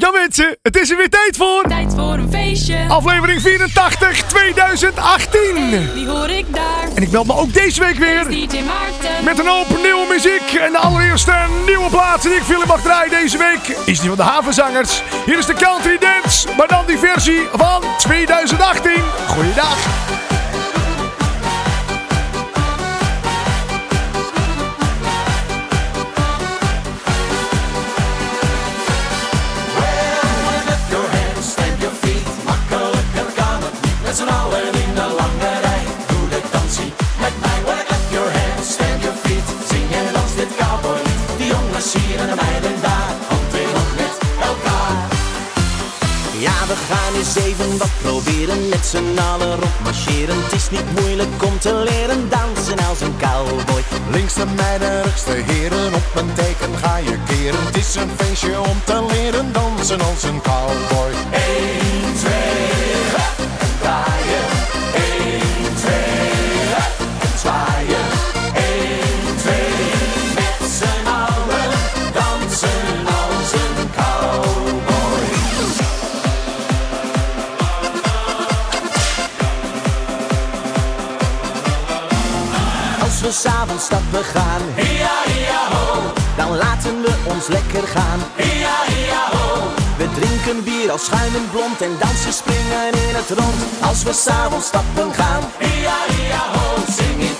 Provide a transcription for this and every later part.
Ja mensen, het is er weer tijd voor. Tijd voor een feestje. Aflevering 84 2018. Wie hoor ik daar? En ik meld me ook deze week weer DJ Maarten. met een hoop nieuwe muziek. En de allereerste nieuwe plaat die ik veel mag draaien deze week is die van de Havenzangers. Hier is de Country Dance, maar dan die versie van 2018. Goeiedag. Gaan eens even wat proberen met z'n allen rondmarcheren. Het is niet moeilijk om te leren dansen als een cowboy. Links de meiden, rechts de heren, op een teken ga je keren. Het is een feestje om te leren dansen als een cowboy. 1, 2, hup, en. We s'avonds stappen gaan, Ia, ia, ho, dan laten we ons lekker gaan. ia, ia, ho. We drinken bier als schuimend blond en dansen springen in het rond. Als we s'avonds stappen gaan, Ia, ia, ho, ai,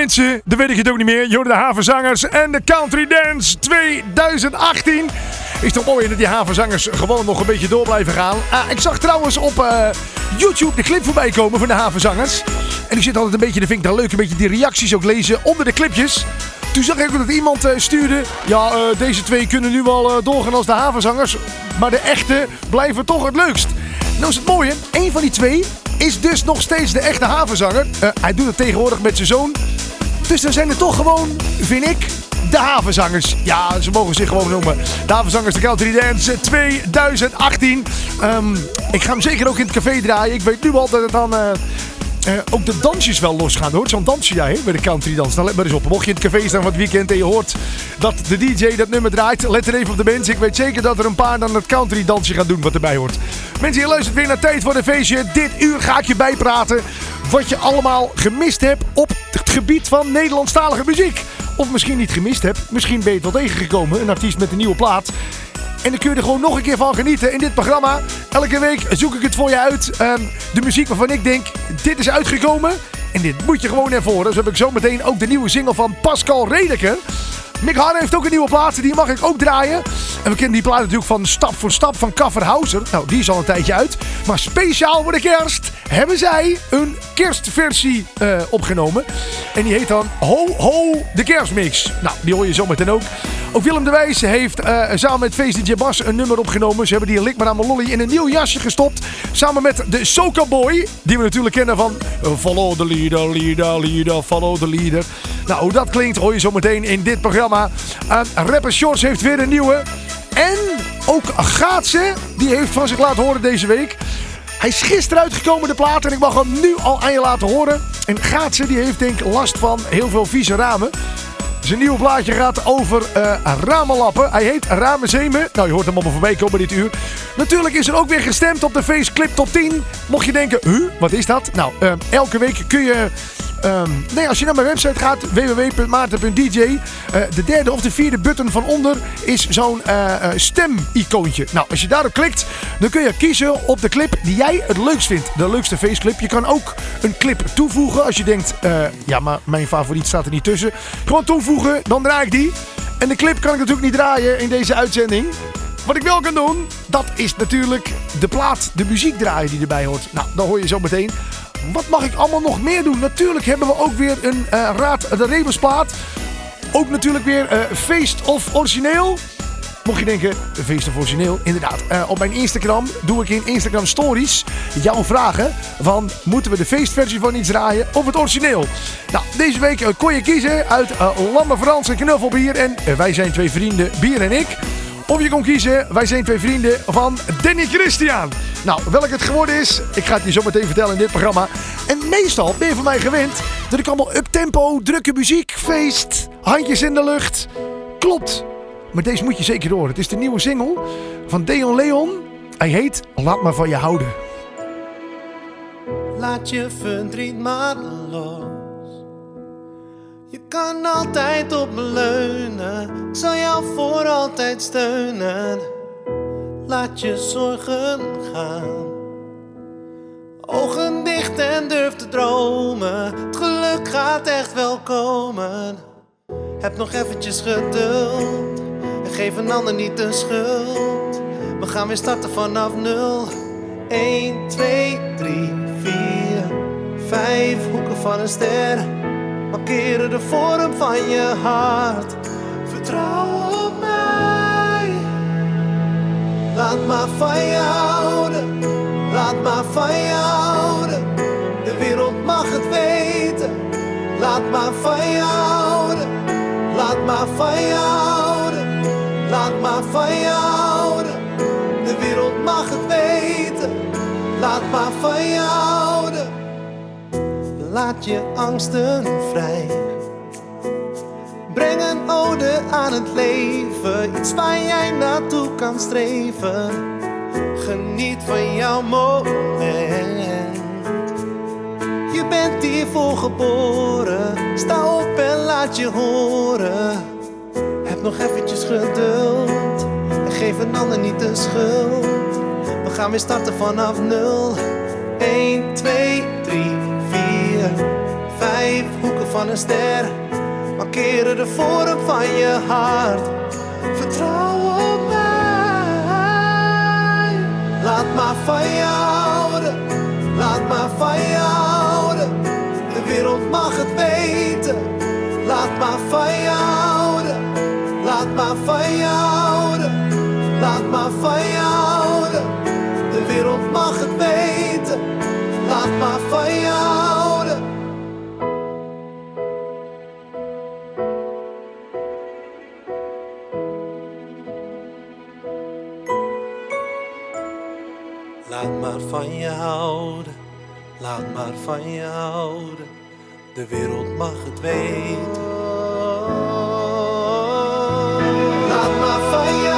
mensen, dan weet ik het ook niet meer. De Havenzangers en de Country Dance 2018. Is toch mooi dat die Havenzangers gewoon nog een beetje door blijven gaan. Ah, ik zag trouwens op eh, YouTube de clip voorbij komen van de Havenzangers. En ik zit altijd een beetje, dat vind ik dan leuk, een beetje die reacties ook lezen onder de clipjes. Toen zag ik ook dat iemand eh, stuurde. Ja, eh, deze twee kunnen nu wel doorgaan als de Havenzangers. Maar de echte blijven toch het leukst. Nou is het mooie, een van die twee is dus nog steeds de echte havenzanger. Hij doet het tegenwoordig met zijn zoon. Dus dan zijn er toch gewoon, vind ik, de havenzangers. Ja, ze mogen zich gewoon noemen. De havenzangers, de Country Dance 2018. Ehm, ik ga hem zeker ook in het café draaien. Ik weet nu al dat het dan... eh, eh, ook de dansjes wel losgaan. Hoort zo'n dansje hè, bij de country dans. Dan let maar eens op. Mocht je in het café staan van het weekend en je hoort dat de DJ dat nummer draait. Let er even op de mensen. Ik weet zeker dat er een paar dan het country dansje gaan doen wat erbij hoort. Mensen, je luistert weer naar Tijd voor een Feestje. Dit uur ga ik je bijpraten wat je allemaal gemist hebt op het gebied van Nederlandstalige muziek. Of misschien niet gemist hebt. Misschien ben je het wel tegengekomen. Een artiest met een nieuwe plaat. En dan kun je er gewoon nog een keer van genieten in dit programma. Elke week zoek ik het voor je uit. Ehm, de muziek waarvan ik denk, dit is uitgekomen. En dit moet je gewoon ervoor. Dus heb ik zometeen ook de nieuwe single van Pascal Redeker. Mick Harren heeft ook een nieuwe plaat. Die mag ik ook draaien. En we kennen die plaat natuurlijk van Stap voor Stap van Kafferhauser. Nou, die is al een tijdje uit. Maar speciaal voor de kerst hebben zij een kerstversie eh, opgenomen. En die heet dan Ho Ho de Kerstmix. Nou, die hoor je zometeen ook. Ook Willem de Wijs heeft eh, samen met Feest DJ Bas een nummer opgenomen. Ze hebben die Lik maar aan lolly in een nieuw jasje gestopt. Samen met de Soca Boy, die we natuurlijk kennen van eh, Follow the leader, leader, leader, follow the leader. Nou, hoe dat klinkt hoor je zometeen in dit programma. Uh, Rapper Shorts heeft weer een nieuwe. En ook Gaatse, die heeft van zich laten horen deze week. Hij is gisteren uitgekomen, de plaat, en ik mag hem nu al aan je laten horen. En Gaatse die heeft denk ik last van heel veel vieze ramen. Zijn nieuwe plaatje gaat over uh, ramenlappen. Hij heet Ramenzemen. Nou, je hoort hem allemaal voorbij komen dit uur. Natuurlijk is er ook weer gestemd op de Faceclip Top 10. Mocht je denken, huh, wat is dat? Nou, uh, elke week kun je... Um, nee, als je naar mijn website gaat, www.maarten.dj, uh, de derde of de vierde button van onder is zo'n uh, stem-icoontje. Nou, als je daarop klikt, dan kun je kiezen op de clip die jij het leukst vindt. De leukste faceclip. Je kan ook een clip toevoegen als je denkt, ja, maar mijn favoriet staat er niet tussen. Gewoon toevoegen, dan draai ik die. En de clip kan ik natuurlijk niet draaien in deze uitzending. Wat ik wel kan doen, dat is natuurlijk de plaat, de muziek draaien die erbij hoort. Nou, dan hoor je zo meteen. Wat mag ik allemaal nog meer doen? Natuurlijk hebben we ook weer een uh, Raad de Rebusplaat. Ook natuurlijk weer uh, Feest of Origineel. Mocht je denken, feest of origineel, inderdaad. Uh, op mijn Instagram doe ik in Instagram Stories jouw vragen van moeten we de feestversie van iets draaien of het origineel. Nou, deze week kon je kiezen uit uh, Lamme Frans Knuffelbier en wij zijn twee vrienden, Bier en ik. Of je kon kiezen, wij zijn twee vrienden van Danny Christian. Nou, welk het geworden is, ik ga het je zo meteen vertellen in dit programma. En meestal ben je van mij gewend dat ik allemaal up-tempo, drukke muziek, feest, handjes in de lucht. Klopt. Maar deze moet je zeker horen. Het is de nieuwe single van Deon Leon. Hij heet Laat maar van je houden. Laat je verdriet maar los. Kan altijd op me leunen. Ik zal jou voor altijd steunen. Laat je zorgen gaan. Ogen dicht en durf te dromen. Het geluk gaat echt wel komen. Heb nog eventjes geduld. En geef een ander niet de schuld. We gaan weer starten vanaf nul. 1, 2, 3, 4, 5 hoeken van een ster. Markeren de vorm van je hart. Vertrouw op mij. Laat maar van je houden. Laat maar van je houden. De wereld mag het weten. Laat maar van je houden. Laat maar van je houden. Laat maar van je houden. De wereld mag het weten. Laat maar van je houden. Laat je angsten vrij. Breng een ode aan het leven. Iets waar jij naartoe kan streven. Geniet van jouw moment. Je bent hiervoor geboren. Sta op en laat je horen. Heb nog eventjes geduld. En geef een ander niet de schuld. We gaan weer starten vanaf nul. 1, 2, 3, 4, 5 hoeken van een ster. Markeren de vorm van je hart. Vertrouw op mij. Laat maar van je houden. Laat maar van je houden. De wereld mag het weten. Laat maar van je houden. Laat maar van je houden. Laat maar van je van je houden. Laat maar van je houden. De wereld mag het weten. Laat maar van je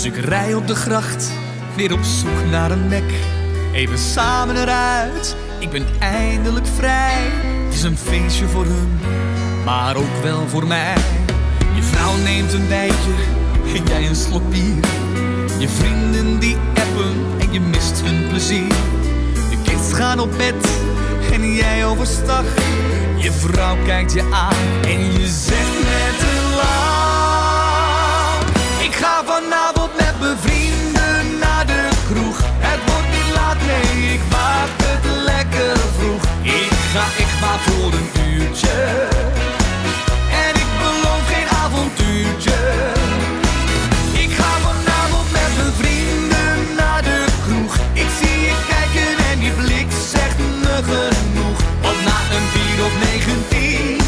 Dus ik rij op de gracht, weer op zoek naar een nek. Even samen eruit, ik ben eindelijk vrij. Het is een feestje voor hun, maar ook wel voor mij. Je vrouw neemt een wijtje en jij een slok bier. Je vrienden die appen en je mist hun plezier. De kids gaan op bed en jij overstag. Je vrouw kijkt je aan en je zegt met een lach. Ik ga vanavond mijn vrienden naar de kroeg. Het wordt niet laat, nee, ik maak het lekker vroeg. Ik ga echt maar voor een uurtje. En ik beloof geen avontuurtje. Ik ga vanavond met mijn vrienden naar de kroeg. Ik zie je kijken en die blik zegt me genoeg. Want na een bier of 19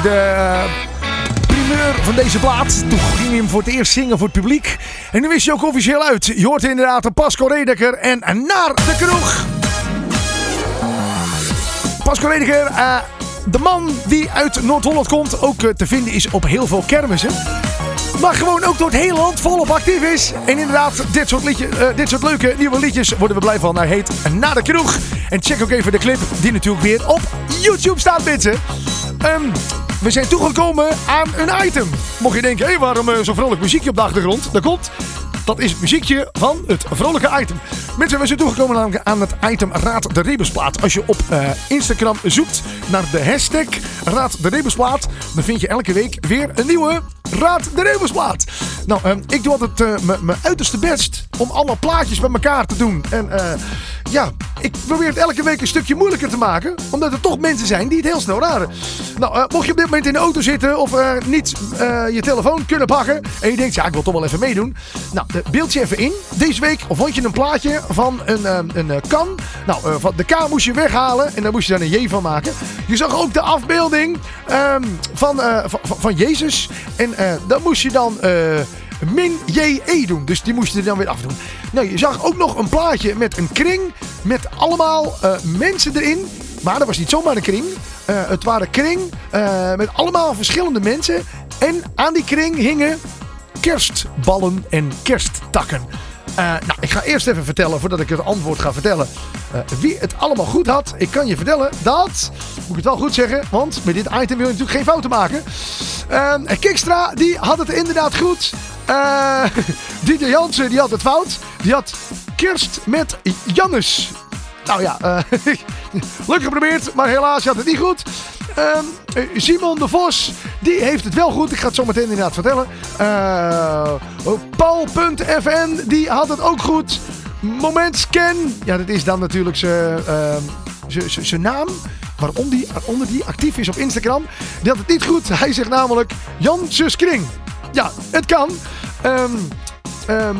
de eh, primeur van deze plaat. Toen ging hij hem voor het eerst zingen voor het publiek. En nu is hij ook officieel uit. Je hoort inderdaad een Pasco Redeker en naar de kroeg. Pasco Redeker, eh, de man die uit Noord-Holland komt, ook eh, te vinden is op heel veel kermissen. Maar gewoon ook door het hele land volop actief is. En inderdaad, dit soort, liedje, dit soort leuke nieuwe liedjes worden we blij van. Hij heet Na de Kroeg. En check ook even de clip, die natuurlijk weer op YouTube staat, mensen. Ehm, we zijn toegekomen aan een item. Mocht je denken, hé, waarom eh, zo'n vrolijk muziekje op de achtergrond? Dat komt. Dat is het muziekje van het vrolijke item. Mensen, we zijn toegekomen aan- het item Raad de Rebusplaat. Als je op eh, Instagram zoekt naar de hashtag Raad de Rebusplaat, dan vind je elke week weer een nieuwe Raad de Rebusplaat. Nou, ehm, ik doe altijd eh, mijn uiterste best om allemaal plaatjes bij elkaar te doen. En ja, ik probeer het elke week een stukje moeilijker te maken. Omdat er toch mensen zijn die het heel snel raden. Nou, eh, mocht je op dit moment in de auto zitten of eh, niet eh, je telefoon kunnen pakken. En je denkt, ja, ik wil toch wel even meedoen. Nou, beeld je even in. Deze week vond je een plaatje van een, een kan. Nou, van de K moest je weghalen en daar moest je dan een J van maken. Je zag ook de afbeelding ehm, van, van, van- Jezus. En dan moest je dan... min JE doen. Dus die moest je er dan weer afdoen. Nou, je zag ook nog een plaatje met een kring. Met allemaal eh, mensen erin. Maar dat was niet zomaar een kring. Eh, het waren kring eh, met allemaal verschillende mensen. En aan die kring hingen kerstballen en kersttakken. Nou, ik ga eerst even vertellen, voordat ik het antwoord ga vertellen, wie het allemaal goed had. Ik kan je vertellen dat, moet ik het wel goed zeggen, want met dit item wil je natuurlijk geen fouten maken. Uh, Kikstra, die had het inderdaad goed. Eh DJ Jansen, die had het fout. Die had kerst met Jannes. Nou ja, eh, leuk geprobeerd, maar helaas had het niet goed. Ehm, eh, Simon de Vos, die heeft het wel goed. Ik ga het zo meteen inderdaad vertellen. Eh, Paul.fn, die had het ook goed. Momentscan, ja, dat is dan natuurlijk zijn ehm, naam. Waarom die, waaronder die actief is op Instagram. Die had het niet goed. Hij zegt namelijk Jan Kring. Ja, het kan. Ehm Ehm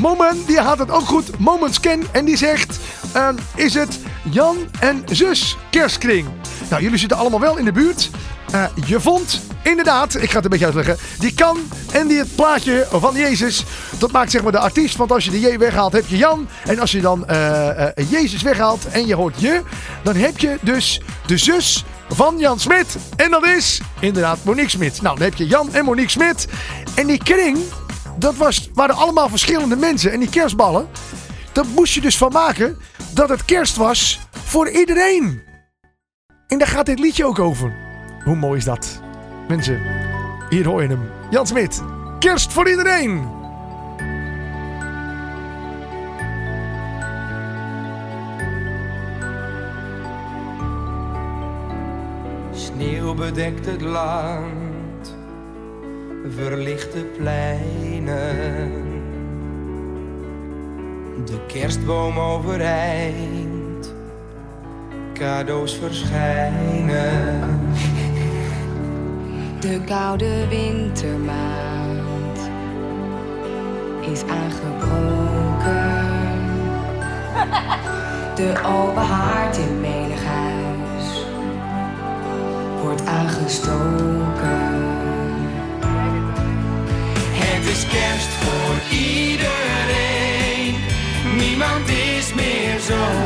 Moment, die had het ook goed. Moment Scan. En die zegt: ehm, Is het Jan en zus kerstkring. Nou, jullie zitten allemaal wel in de buurt. Eh, je vond inderdaad, ik ga het een beetje uitleggen, die kan en die het plaatje van Jezus. Dat maakt zeg maar de artiest, want als je de J weghaalt heb je Jan. En als je dan eh, eh, Jezus weghaalt en je hoort je, dan heb je dus de zus van Jan Smit. En dat is inderdaad Monique Smit. Nou, dan heb je Jan en Monique Smit. En die kring, dat was, waren allemaal verschillende mensen. En die kerstballen, daar moest je dus van maken dat het kerst was voor iedereen. En daar gaat dit liedje ook over. Hoe mooi is dat? Mensen, hier hoor je hem. Jan Smit, kerst voor iedereen. Sneeuw bedekt het land, verlichte pleinen. De kerstboom overeind, cadeaus verschijnen. De koude wintermaand is aangebroken. De open haard in menig huis wordt aangestoken. Het is kerst voor iedereen, niemand is meer zo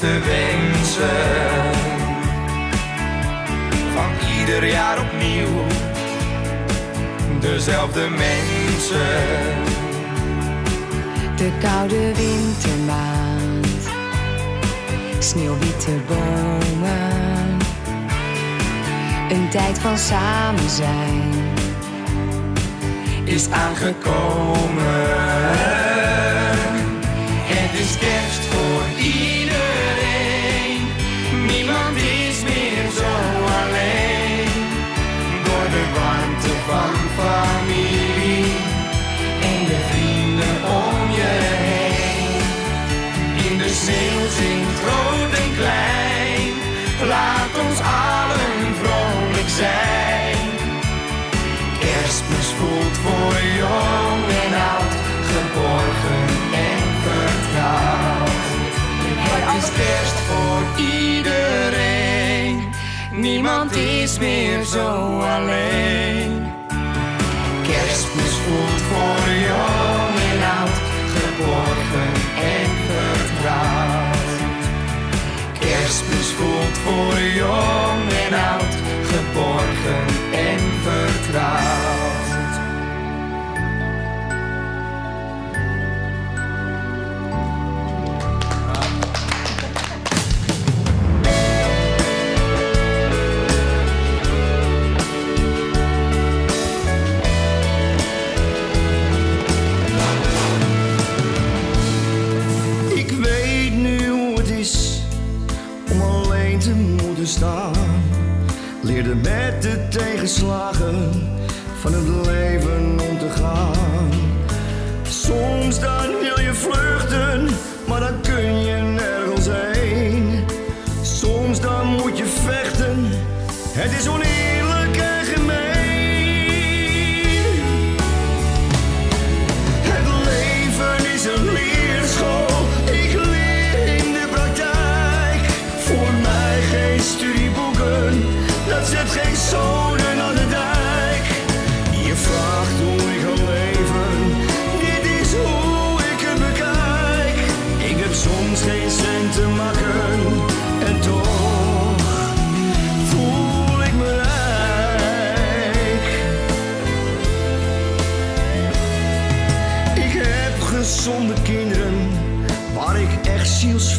beste wensen. Van ieder jaar opnieuw, dezelfde mensen. De koude wintermaand, sneeuwwitte bomen. Een tijd van samen zijn is aangekomen. Jong en oud, geborgen en vertrouwd. Het is kerst voor iedereen, niemand is meer zo alleen. Kerstmis voelt voor jong Met de tegenslagen van het leven om te gaan. Soms dan wil je vluchten,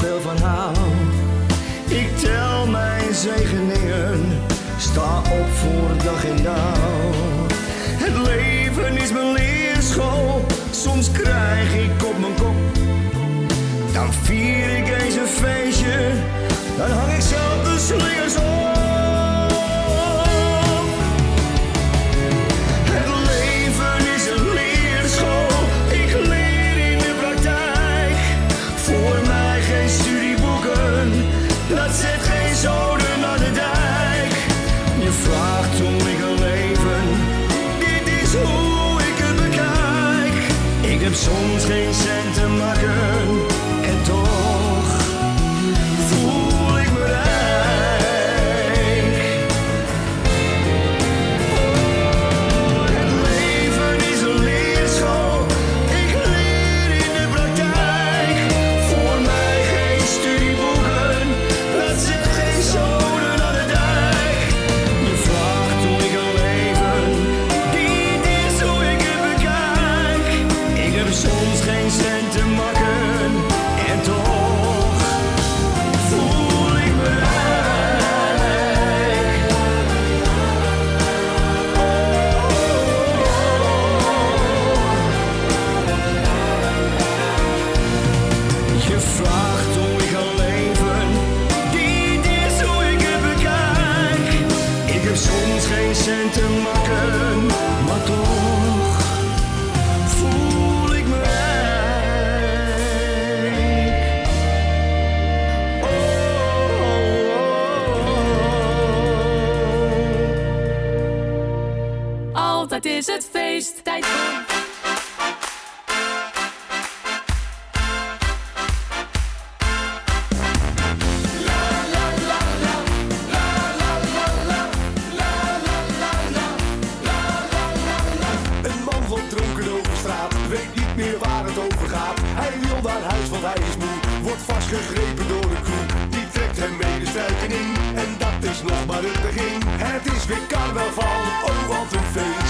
van. Ik tel mijn zegeningen, sta op voor dag en dauw. Het leven is mijn leerschool, soms krijg ik op mijn kop. Dan vier ik eens een feestje, dan hang ik zelf de slingers op. Het is het feest. La la la la, la la la la La la la, la la la La la la Een man van dronken over straat, weet niet meer waar het over gaat. Hij wil naar huis, want hij is moe. Wordt vastgegrepen door een groep, die trekt hem mee de stuik in. En dat is nog maar het begin. Het is weer karma van, oh wat een veen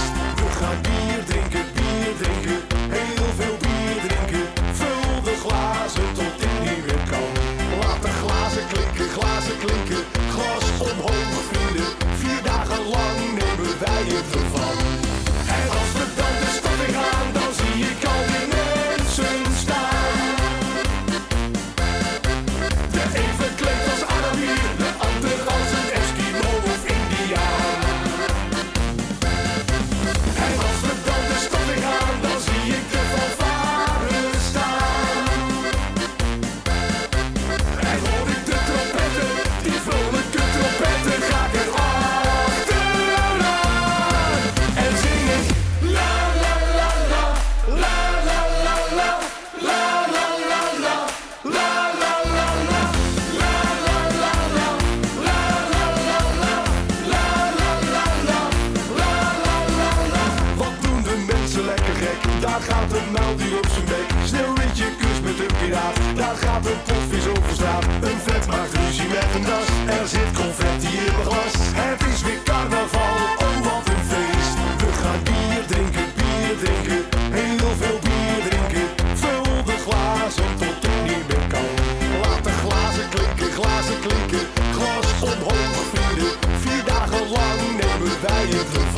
with the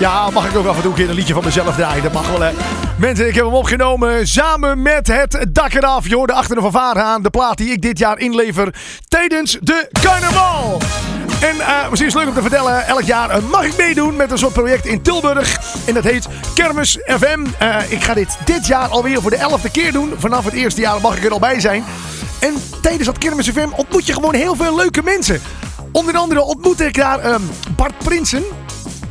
Ja, mag ik ook af en toe een keer een liedje van mezelf draaien? Dat mag wel, hè. Mensen, ik heb hem opgenomen samen met het dak eraf. Je hoorde achter de fanfare aan de plaat die ik dit jaar inlever tijdens de carnaval. En eh, misschien is het leuk om te vertellen, elk jaar eh, mag ik meedoen met een soort project in Tilburg. En dat heet Kermis FM. Eh, ik ga dit dit jaar alweer voor de elfde keer doen. Vanaf het eerste jaar mag ik er al bij zijn. En tijdens dat Kermis FM ontmoet je gewoon heel veel leuke mensen. Onder andere ontmoette ik daar ehm, Bart Prinsen.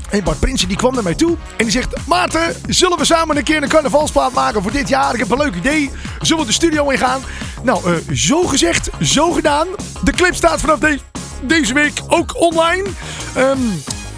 En Bart Prinsen die kwam naar mij toe en die zegt... Maarten, zullen we samen een keer een carnavalsplaat maken voor dit jaar? Ik heb een leuk idee. Zullen we de studio ingaan? Nou, eh, zo gezegd, zo gedaan. De clip staat vanaf de- deze week ook online. Ehm,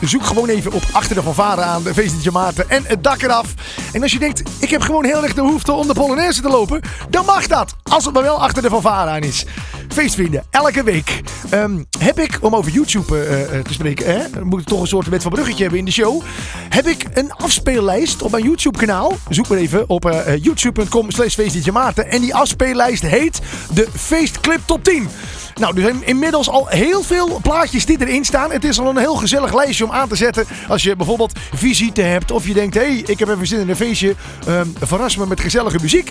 zoek gewoon even op Achter de Fanfare aan, de Maarten en het dak eraf. En als je denkt, ik heb gewoon heel erg de behoefte om de Polonaise te lopen... dan mag dat, als het maar wel Achter de Fanfare aan is. Feestvrienden, elke week ehm, heb ik, om over YouTube eh, eh, te spreken, hè, moet toch een soort met van bruggetje hebben in de show. Heb ik een afspeellijst op mijn YouTube kanaal. Zoek maar even op eh, youtube.com slash Maarten. En die afspeellijst heet de Feestclip Top 10. Nou, er zijn inmiddels al heel veel plaatjes die erin staan. Het is al een heel gezellig lijstje om aan te zetten. Als je bijvoorbeeld visite hebt of je denkt... hé, hey, ik heb even zin in een feestje. ehm, verras me met gezellige muziek.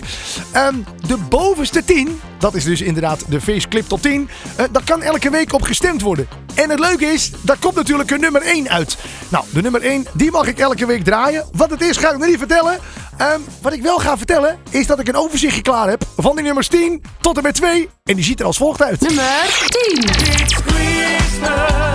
Ehm, de bovenste 10, dat is dus inderdaad de feestclip tot 10... eh, daar kan elke week op gestemd worden. En het leuke is, daar komt natuurlijk een nummer 1 uit. Nou, de nummer 1, die mag ik elke week draaien. Wat het is, ga ik nog niet vertellen. Ehm, wat ik wel ga vertellen, is dat ik een overzichtje klaar heb... van die nummers 10 tot en met 2. En die ziet er als volgt uit. Nummer 10.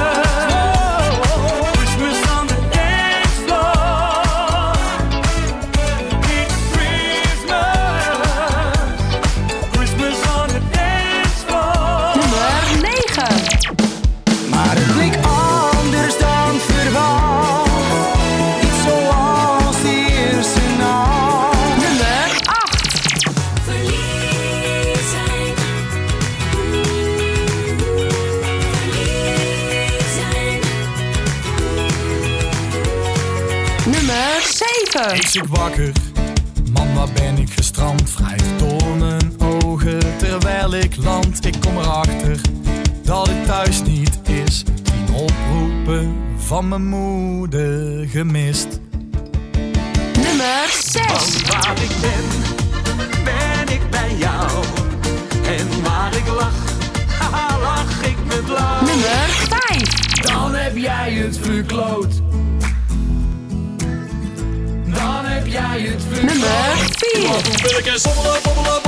Ik zit wakker, man waar ben ik gestrand? Wrijf door mijn ogen terwijl ik land. Ik kom erachter dat het thuis niet is. Tien oproepen van mijn moeder gemist. Nummer 6. Waar ik ben, ben ik bij jou. En waar ik lach, haha, lach ik met lach. Nummer 5. Dan heb jij het verkloot. Jij het verkloot. Nummer 4. Hoe wil ik er bobbelen, bobbelen, bobbelen, bobbelen,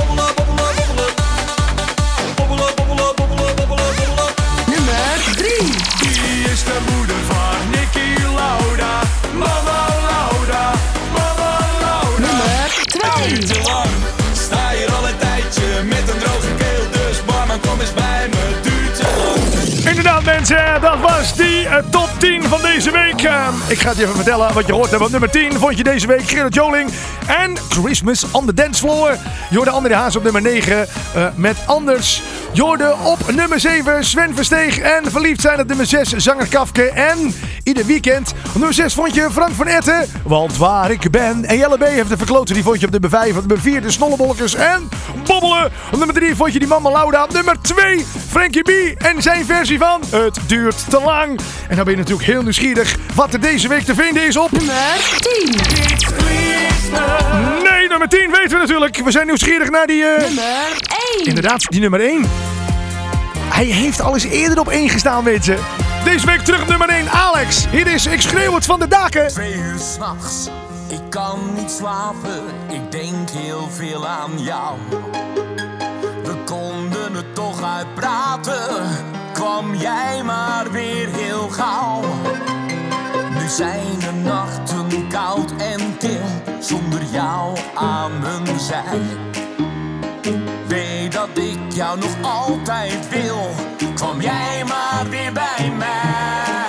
mensen, dat was die eh, top 10 van deze week. Eh, ik ga het je even vertellen wat je hoort hebt. Op nummer 10 vond je deze week Gerrit Joling en Christmas on the Dance Floor. Je hoorde André Haas op nummer 9 eh, met Anders. Je hoorde op nummer 7 Sven Versteeg en Verliefd zijn op nummer 6 Zanger Kafke. En ieder weekend op nummer 6 vond je Frank van Etten, want waar ik ben. En Jelle B heeft de verkloten, die vond je op nummer 5. Op nummer 4 de Snollebolletjes en Bobbelen. Op nummer 3 vond je die Mama Lauda. Op nummer 2 Frankie B en zijn versie van Het duurt te lang. En dan ben je natuurlijk heel nieuwsgierig wat er deze week te vinden is op... Nummer 10. Nee, nummer 10 weten we natuurlijk. We zijn nieuwsgierig naar die... eh, Nummer 1. Inderdaad, die nummer 1. Hij heeft al eens eerder op 1 gestaan, weet je. Deze week terug op nummer 1, Alex. Hier is Ik schreeuw het van de daken. Twee uur s'nachts, ik kan niet slapen, ik denk heel veel aan jou. We konden het toch uitpraten, kwam jij maar weer heel gauw. Nu zijn de nachten koud en kil, zonder jou aan mijn zij. Weet dat ik jou nog altijd wil, kwam jij maar weer bij mij.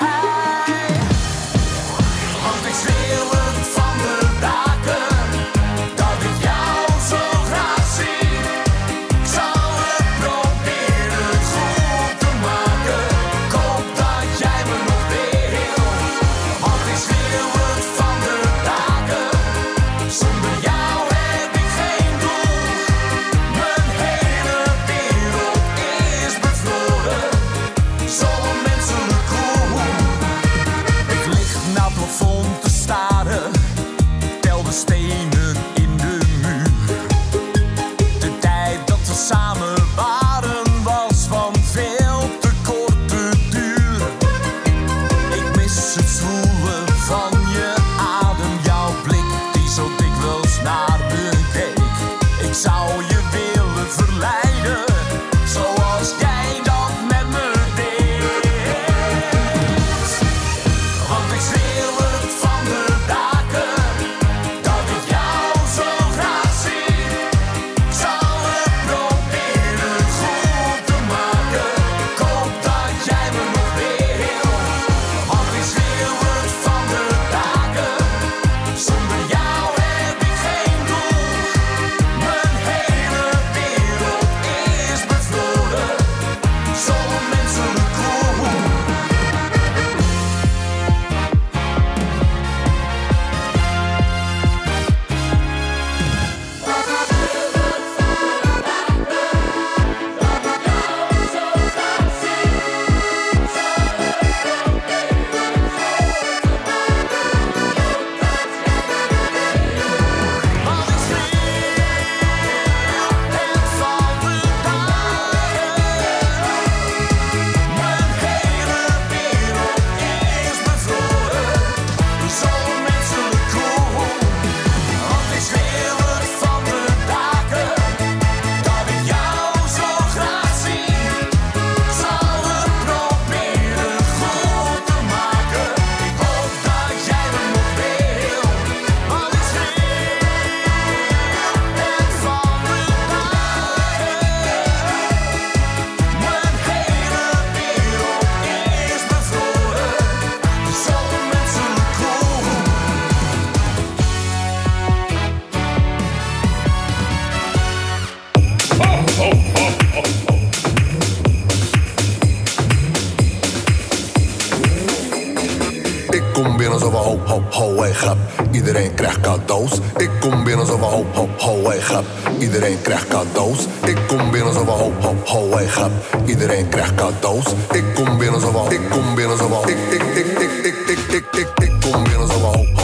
Cadeaus. Ik kom binnen zo van ho, ho, ho, hey, grap. Iedereen krijgt cadeaus. Ik kom binnen zo van ho, ho, ho, hey, grap. Iedereen krijgt cadeaus. Ik kom binnen zo van, ik kom binnen zo van, ik, ik, ik, ik, ik, ik, ik, ik, kom binnen zo van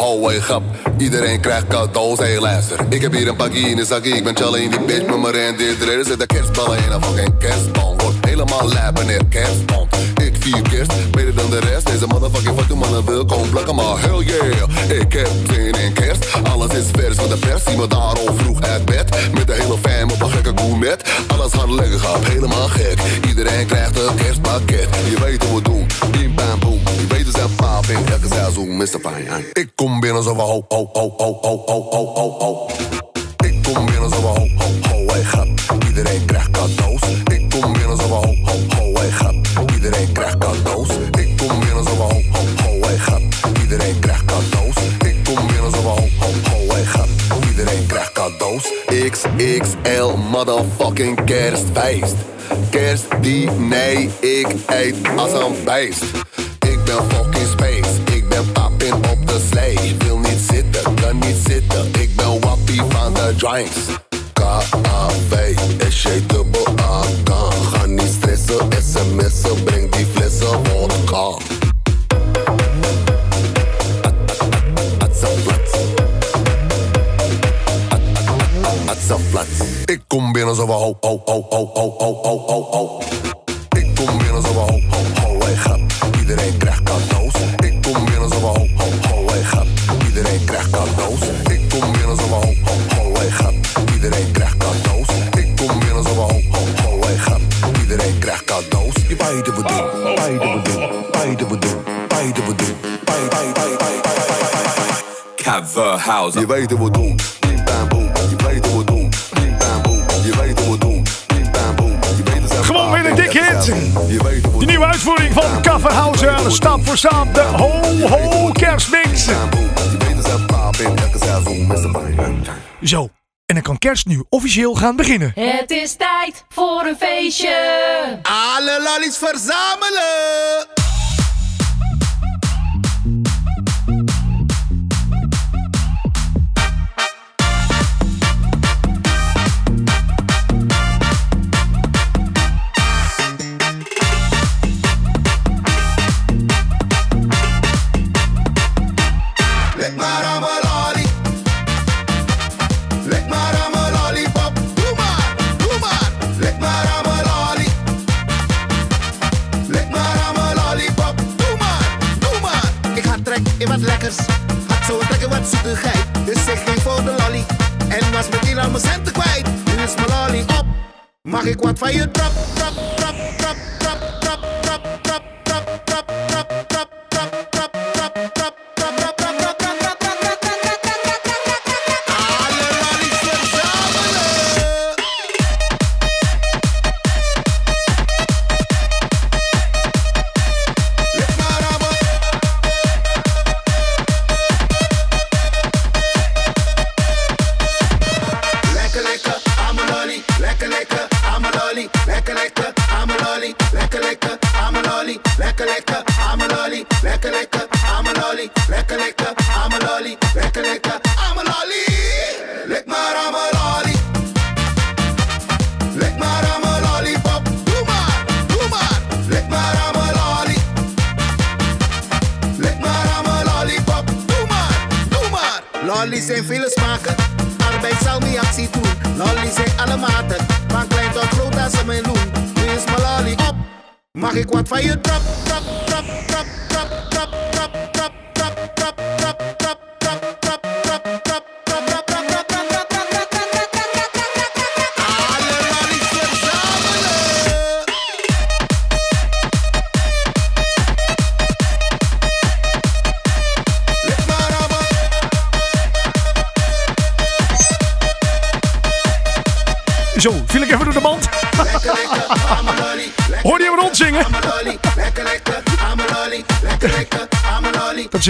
hey, grap. Iedereen krijgt cadeaus, luister. Ik heb hier een pakje in de zakje, ik ben chillen in die bitch met mijn. Dit er zitten kerstballen in een fucking kerstboom. Wordt helemaal lijp wanneer kerstboom. Kerst, beter dan de rest. Deze motherfucking fucking mannen wil komen plakken, maar hell yeah. Ik heb zin in kerst, alles is vers van de pers. Zie me daar al vroeg uit bed. Met de hele fam op een gekke gourmet. Alles gaat lekker, gaat helemaal gek. Iedereen krijgt een kerstpakket. Je weet hoe we doen, bim bam boom. Je weet we zijn paap in elke seizoen, Mr. Fine. Ik kom binnen zo van ho, ho, ho, ho, ho, ho, ho, ho. Ik kom binnen zo van ho, ho, ho, hey, grap. Iedereen krijgt cadeaus. Ik kom binnen zo ho, ho, XXL motherfucking kerstfeest. Kerstdiner, ik eet als een beest. Ik ben fucking space, ik ben pappin op de slee. Wil niet zitten, kan niet zitten, ik ben wappie van de drinks. K-A-V, Ik kom binnen zo van ho, ho, ho, ho, ho, ho, ho, ho, ho. Ik kom binnen zo van ho, ho, ho, hey, grap. Iedereen krijgt cadeaus. Ik kom binnen zo van ho, ho, ho, hey, grap. Iedereen krijgt cadeaus. Ik kom binnen zo van ho, ho, ho, hey, grap. Iedereen krijgt cadeaus. Ik kom binnen zo van ho, ho, ho, hey, grap. Iedereen krijgt cadeaus. Je beide we doen, beide we doen, beide we doen, beide we doen. Beide, beide, beide, beide, beide, beide. Coverhouse. Je weet hoe we doen. Verhouzen, stap voor stap de ho ho kerstmix. Zo, en dan kan kerst nu officieel gaan beginnen. Het is tijd voor een feestje. Alle lollies verzamelen. Was meteen al mijn centen kwijt. Nu is mijn lolly op. Mag ik wat van je trap, trap, trap, trap,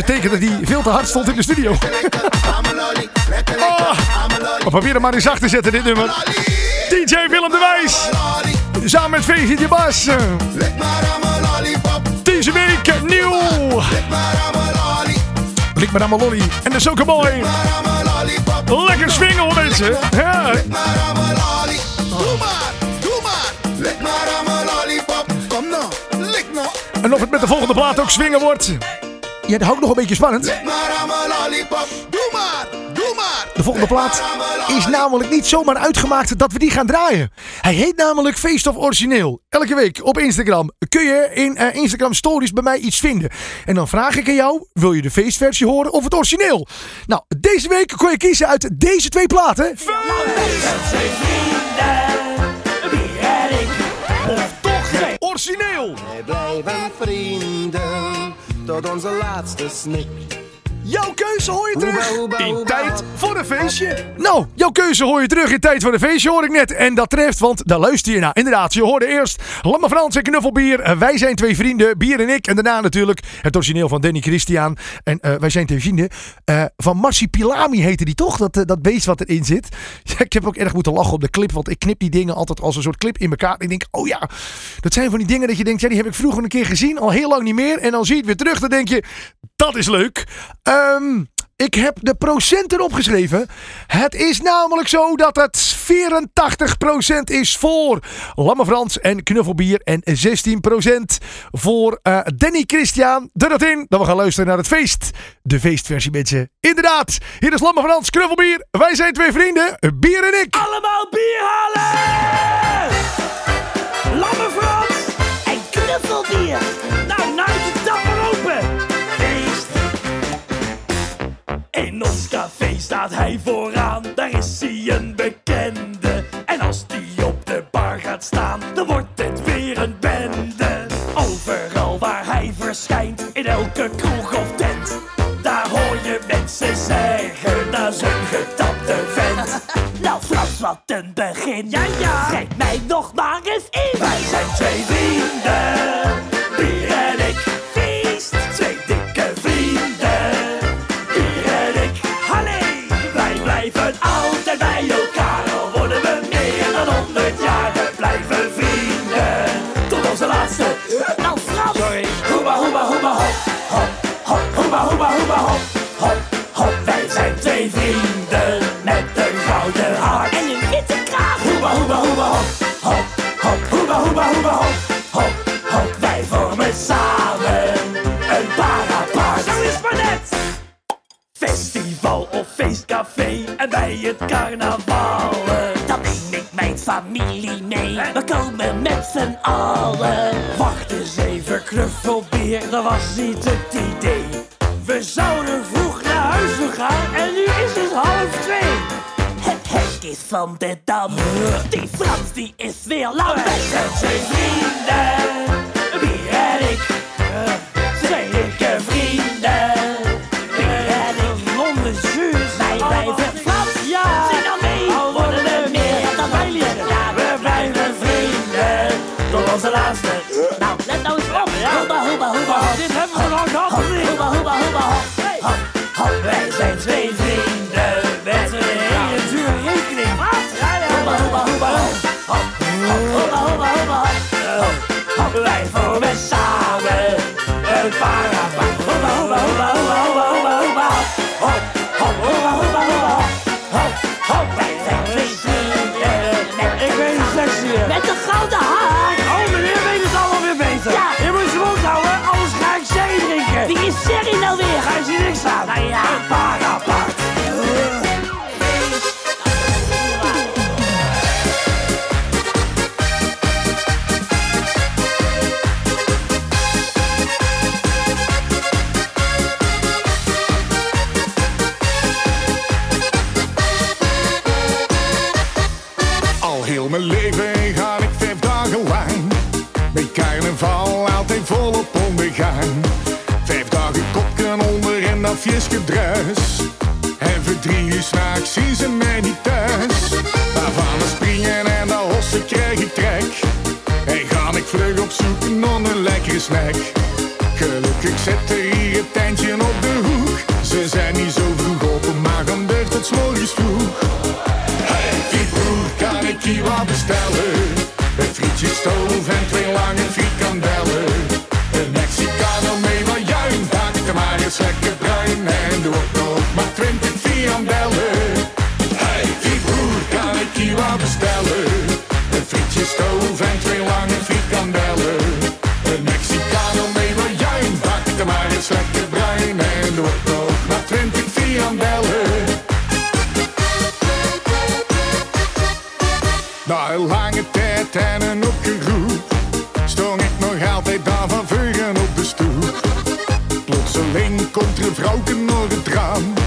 een teken dat hij veel te hard stond in de studio. Oh, we proberen maar eens zacht te zetten dit nummer. DJ Willem de Wijs. Samen met VGT Bas. Deze week nieuw. Lik maar aan mijn lolly. En de Soca Boy. Lekker swingen hoor mensen. Ja. Kom nou, lik nou. En of het met de volgende plaat ook swingen wordt. Ja, dat hou ik nog een beetje spannend. Doe maar, doe maar. De volgende plaat is namelijk niet zomaar uitgemaakt dat we die gaan draaien. Hij heet namelijk Feest of Origineel. Elke week op Instagram kun je in eh, Instagram Stories bij mij iets vinden. En dan vraag ik aan jou, wil je de feestversie horen of het origineel? Nou, deze week kon je kiezen uit deze twee platen. Of toch het origineel. Wij blijven vrienden tot onze laatste snik. Jouw keuze hoor je terug in tijd voor een feestje. Nou, jouw keuze hoor je terug in tijd voor een feestje, hoor ik net. En dat treft, want daar luister je naar. Inderdaad, je hoorde eerst Lamme Frans en Knuffelbier. Eh, wij zijn twee vrienden, Bier en ik. En daarna natuurlijk het origineel van Danny Christian. En eh, wij zijn twee vrienden. Eh, van Marsipilami heette die toch, dat, dat beest wat erin zit. Ja, ik heb ook erg moeten lachen op de clip, want ik knip die dingen altijd als een soort clip in elkaar. En ik denk, oh ja, dat zijn van die dingen dat je denkt, ja, die heb ik vroeger een keer gezien, al heel lang niet meer. En dan zie je het weer terug, dan denk je, dat is leuk. Ehm... Ik heb de procenten opgeschreven. Het is namelijk zo dat het 84% is voor Lamme Frans en Knuffelbier. En 16% voor eh, Danny Christian. Doe dat in, dat we gaan luisteren naar het feest. De feestversie mensen. Inderdaad, hier is Lamme Frans, Knuffelbier. Wij zijn twee vrienden, Bier en ik. Allemaal bier halen! In ons café staat hij vooraan, daar is hij een bekende. En als die op de bar gaat staan, dan wordt het weer een bende. Overal waar hij verschijnt, in elke kroeg of tent. Daar hoor je mensen zeggen, dat is een getapte vent. Nou Frans, wat een begin. Ja, ja. Trek mij nog maar eens in. Wij zijn twee vrienden, het carnaval. Dan neem ik mijn familie mee, we komen met z'n allen. Wacht eens even, knuffelbeer, dat was niet het idee. We zouden vroeg naar huis gaan en nu is het half twee. Het hek is van de dam, die Frans die is weer. Wij zijn twee vrienden, Wij zijn twee vrienden. Met een hele dure rekening. Ja, ja. Hoeba, hoeba, hoeba, hop. Hop, hop. Hoeba, hoeba, hoba, hop. Hop, hop. Wij vormen samen een hoeba, hoeba, hoeba,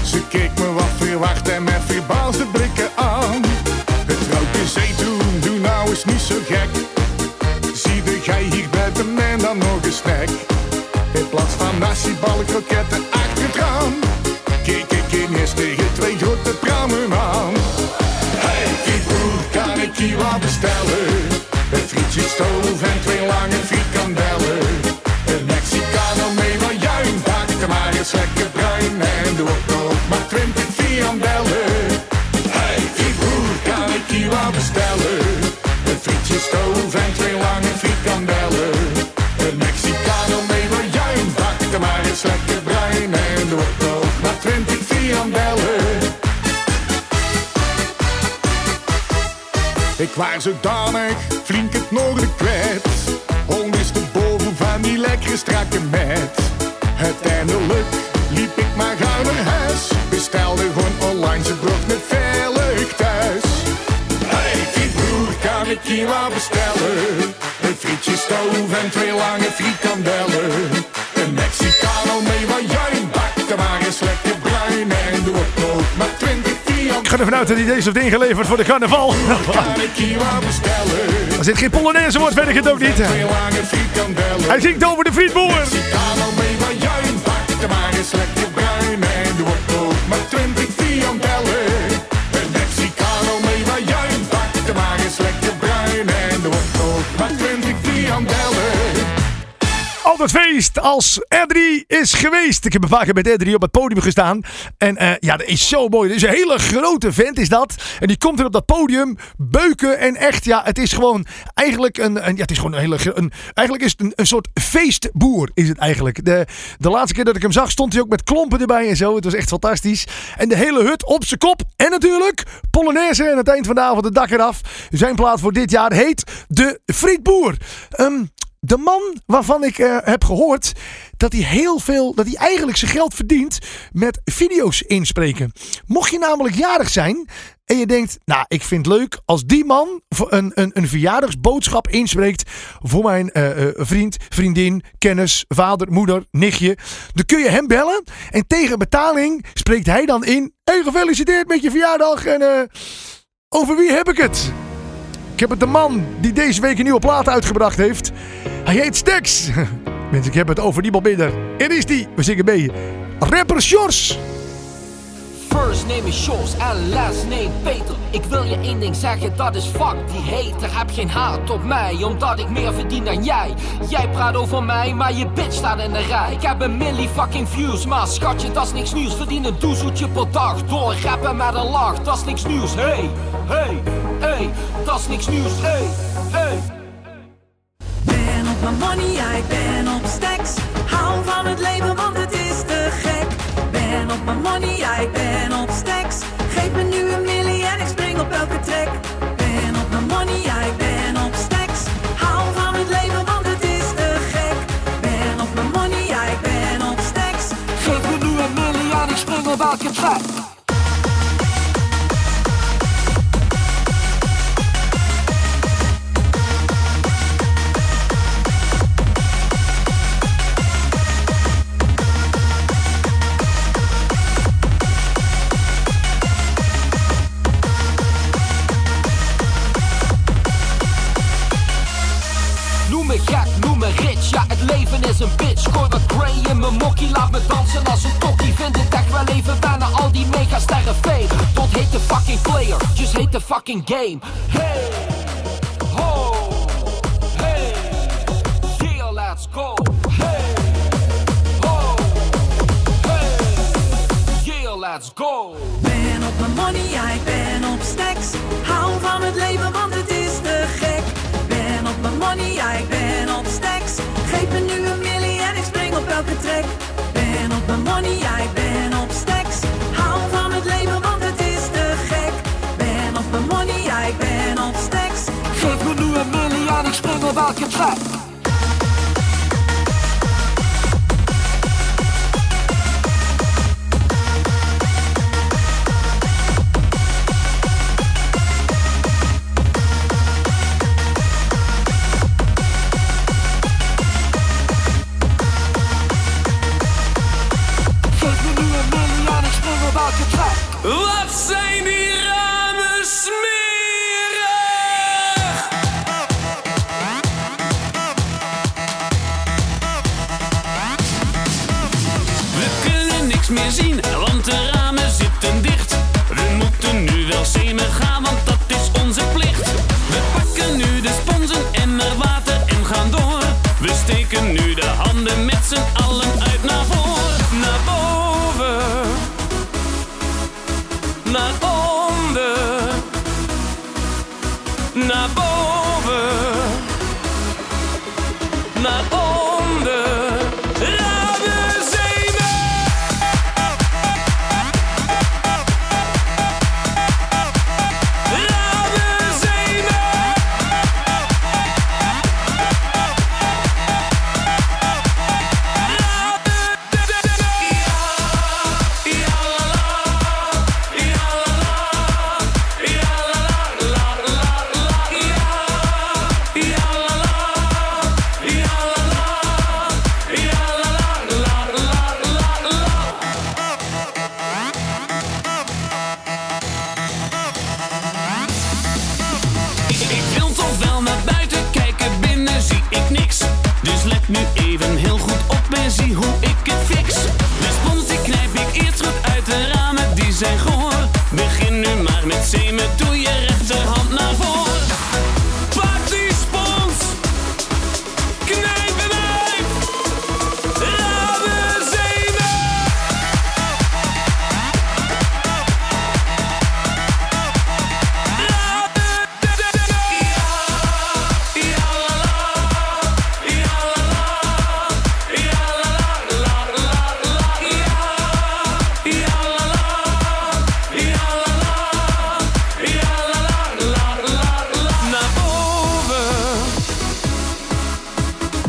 Ze keek me wat verwacht en met verbaasde blikken aan. Het vrouwke zei toen, doe nou eens niet zo gek. Zie de gij hier buiten en dan nog een snack In plaats van nasi, balk, kroketten achter het raam Keek ik ineens tegen twee grote pramen aan. Hey, Pietbroer, kan ik hier wat bestellen? Een frietje stoof en twee lange Was zodanig flink het noorden kwijt. Ondersteboven van die lekkere strakke meid. Uiteindelijk liep ik maar gauw naar huis. Bestelde gewoon online, ze bracht me veilig thuis. Hey, Pietbroer, kan ik hier wat bestellen? Een frietje stoof en twee lange frikandellen. Ga ervan uit dat hij deze heeft ingeleverd voor de carnaval. Als dit geen Polonaise wordt, weet ik het ook niet. Hij zingt over de frietboer. Altijd feest als R3 is geweest. Ik heb keer met R3 op het podium gestaan. En eh, ja, dat is zo mooi. Dat is een hele grote vent is dat. En die komt er op dat podium beuken. En echt, ja, het is gewoon eigenlijk een... een ja, het is gewoon een hele... Een, eigenlijk is het een, een soort feestboer, is het eigenlijk. De, de laatste keer dat ik hem zag, stond hij ook met klompen erbij en zo. Het was echt fantastisch. En de hele hut op zijn kop. En natuurlijk Polonaise. En aan het eind van de avond het dak eraf. Zijn plaat voor dit jaar heet De Frietboer. Ehm de man waarvan ik eh, heb gehoord dat hij heel veel, dat hij eigenlijk zijn geld verdient met video's inspreken. Mocht je namelijk jarig zijn en je denkt, nou, ik vind het leuk als die man een, een, een verjaardagsboodschap inspreekt voor mijn eh, eh, vriend, vriendin, kennis, vader, moeder, nichtje. Dan kun je hem bellen en tegen betaling spreekt hij dan in. Hey, gefeliciteerd met je verjaardag en over wie heb ik het? Ik heb het de man die deze week een nieuwe plaat uitgebracht heeft. Hij heet Stex. Mensen, ik heb het over niemand minder. Er is die. We zingen mee. Rapper Sjors. First name is Jos en last name Peter. Ik wil je één ding zeggen, dat is fuck die hater. Heb geen haat op mij, omdat ik meer verdien dan jij. Jij praat over mij, maar je bitch staat in de rij. Ik heb een milli fucking views, maar schatje, dat is niks nieuws. Verdien een doezeltje per dag, door rappen met een lach. Dat is niks nieuws, hey, hey, hey. Dat is niks nieuws, hey, hey. ben op mijn money, ik ben op stacks. Hou van het leven, want het is. Ben op mijn money, ja ik ben op stacks. Geef me nu een milli en ik spring op elke track. Ben op mijn money, ja ik ben op stacks. Hou van het leven, want het is te gek. Ben op mijn money, ja ik ben op stacks. Geef me nu een milli en ik spring op elke track. Fucking game. Hey,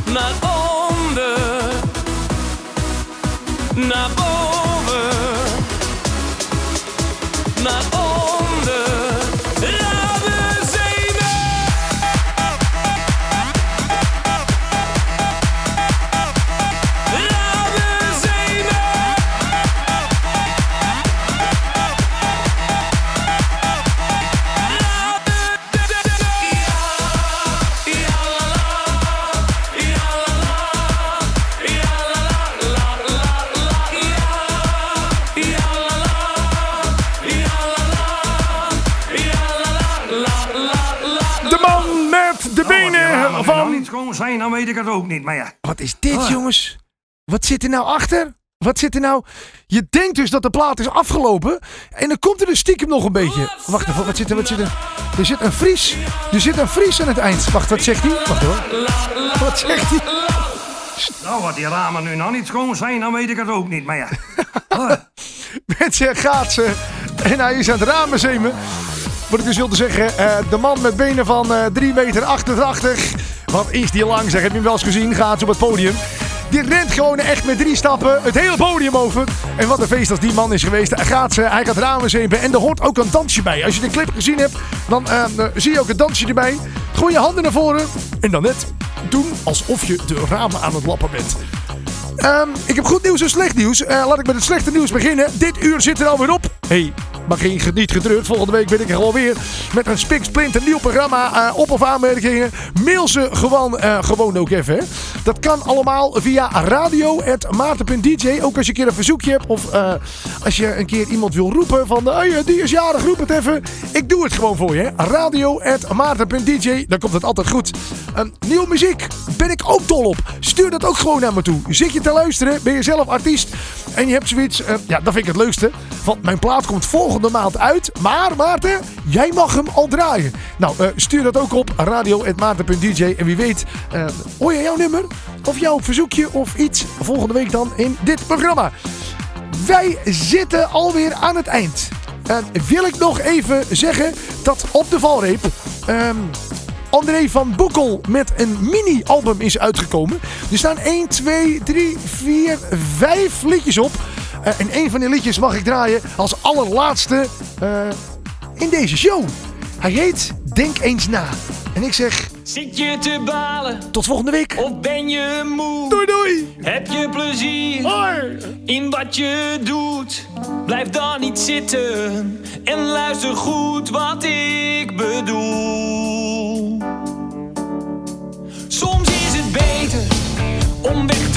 naar onder, naar boven, naar onder. Zijn, dan weet ik het ook niet. Maar ja. Wat is dit, Ah. jongens? Wat zit er nou achter? Wat zit er nou? Je denkt dus dat de plaat is afgelopen. En dan komt er dus stiekem nog een beetje. Wacht even, wat zit er? Wat zit er? Er zit een Fries. Er zit een Fries aan het eind. Wacht, wat zegt hij? Wacht hoor. Wat zegt hij? Nou, wat die ramen nu nog niet schoon zijn, dan weet ik het ook niet. Maar ja. Mensen gaat ze. En hij is aan het ramen zemen. Wat ik dus wilde zeggen, eh, de man met benen van eh 3 meter 88. Wat is die lang zeg, heb je hem wel eens gezien? Gaat op het podium. Die rent gewoon echt met drie stappen het hele podium over. En wat een feest als die man is geweest. Hij gaat, ze, hij gaat ramen zemen en er hoort ook een dansje bij. Als je de clip gezien hebt, dan eh, eh, zie je ook een dansje erbij. Gooi je handen naar voren en dan net doen alsof je de ramen aan het lappen bent. Ehm, ik heb goed nieuws en slecht nieuws. Eh, laat ik met het slechte nieuws beginnen. Dit uur zit er alweer op. Hey, maar geen, niet getreurd. Volgende week ben ik er gewoon weer. Met een spiksplinter nieuw programma. eh, op- of aanmerkingen. Mail ze gewoon, eh, gewoon ook even. Hè. Dat kan allemaal via radio.maarten.dj. Ook als je een keer een verzoekje hebt. Of eh, als je een keer iemand wil roepen. Van, hey, die is jarig, roep het even. Ik doe het gewoon voor je. Radio.maarten.dj, dan komt het altijd goed. Nieuwe muziek, ben ik ook dol op. Stuur dat ook gewoon naar me toe. Zit je te luisteren, ben je zelf artiest en je hebt zoiets, ja, dat vind ik het leukste. Want mijn plaat komt volgende maand uit. Maar Maarten, jij mag hem al draaien. Nou, eh, stuur dat ook op radio.maarten.dj. En wie weet, eh, hoor je jouw nummer of jouw verzoekje of iets volgende week dan in dit programma. Wij zitten alweer aan het eind. En wil ik nog even zeggen dat op de valreep ehm, André van Boekel met een mini-album is uitgekomen. Er staan 1, 2, 3, 4, 5 liedjes op. Eh, en een van die liedjes mag ik draaien als allerlaatste eh, in deze show. Hij heet Denk eens na. En ik zeg Zit je te balen? tot volgende week. Of ben je moe? Doei doei! Heb je plezier in wat je doet? Blijf dan niet zitten en luister goed wat ik bedoel. Soms is het beter om weg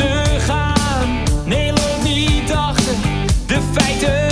victor